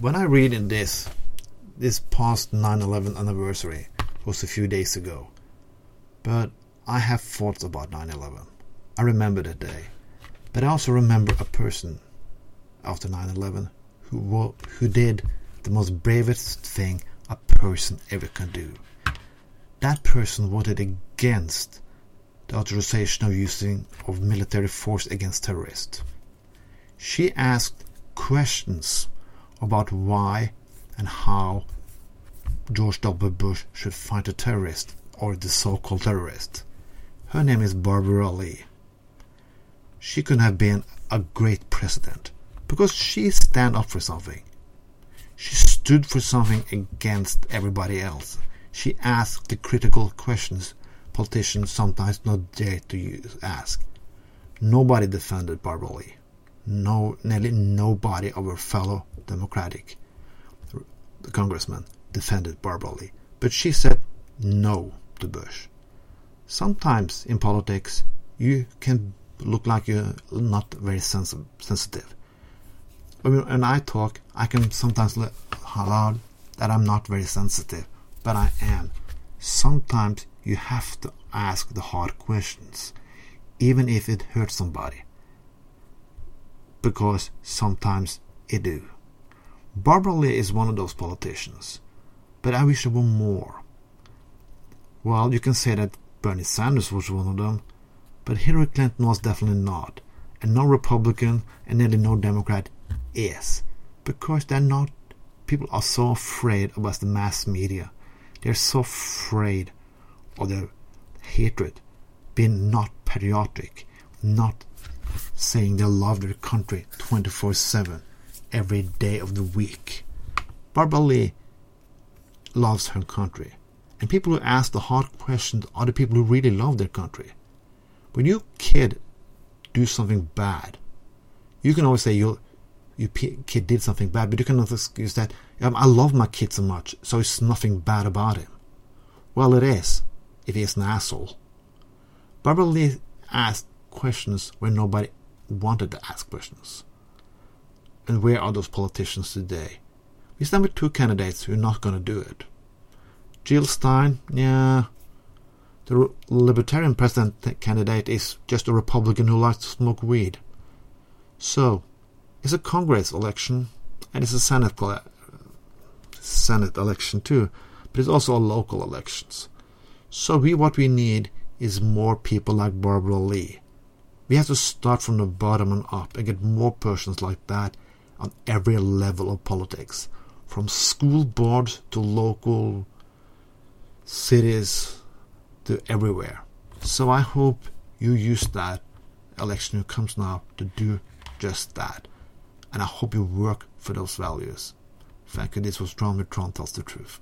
when I read in this, this past 9/11 anniversary was a few days ago, but I have thoughts about 9/11. I remember that day, but I also remember a person after 9/11 who who did the most bravest thing a person ever can do. That person voted against the authorization of using of military force against terrorists. She asked questions about why and how George W. Bush should fight a terrorist or the so-called terrorist. Her name is Barbara Lee. She could have been a great president because she stand up for something. She stood for something against everybody else. She asked the critical questions politicians sometimes not dare to use, ask. Nobody defended Barbara Lee. No, nearly nobody of her fellow Democratic the congressman defended Barbara Lee, but she said no to Bush. Sometimes in politics, you can look like you're not very sens- sensitive. When I talk, I can sometimes let out that I'm not very sensitive, but I am. Sometimes you have to ask the hard questions, even if it hurts somebody. Because sometimes it do. Barbara Lee is one of those politicians, but I wish there were more. Well, you can say that Bernie Sanders was one of them, but Hillary Clinton was definitely not, and no Republican and nearly no Democrat is, because they're not. People are so afraid about the mass media. They're so afraid of their hatred, being not patriotic, not saying they love their country 24 7 every day of the week. Barbara Lee loves her country. And people who ask the hard questions are the people who really love their country. When you kid do something bad, you can always say your your kid did something bad, but you cannot excuse that um, I love my kid so much, so it's nothing bad about him. Well, it is if he's an asshole. Barbara Lee asked questions where nobody wanted to ask questions. And where are those politicians today? We stand with two candidates who are not going to do it. Jill Stein, yeah, the Libertarian president candidate is just a Republican who likes to smoke weed. So, it's a Congress election, and it's a Senate Senate election too, but it's also a local elections. So we what we need is more people like Barbara Lee. We have to start from the bottom and up and get more persons like that on every level of politics, from school boards to local cities to everywhere. So I hope you use that election who comes now to do just that. And I hope you work for those values. Thank you. This was Trond with Tells the Truth.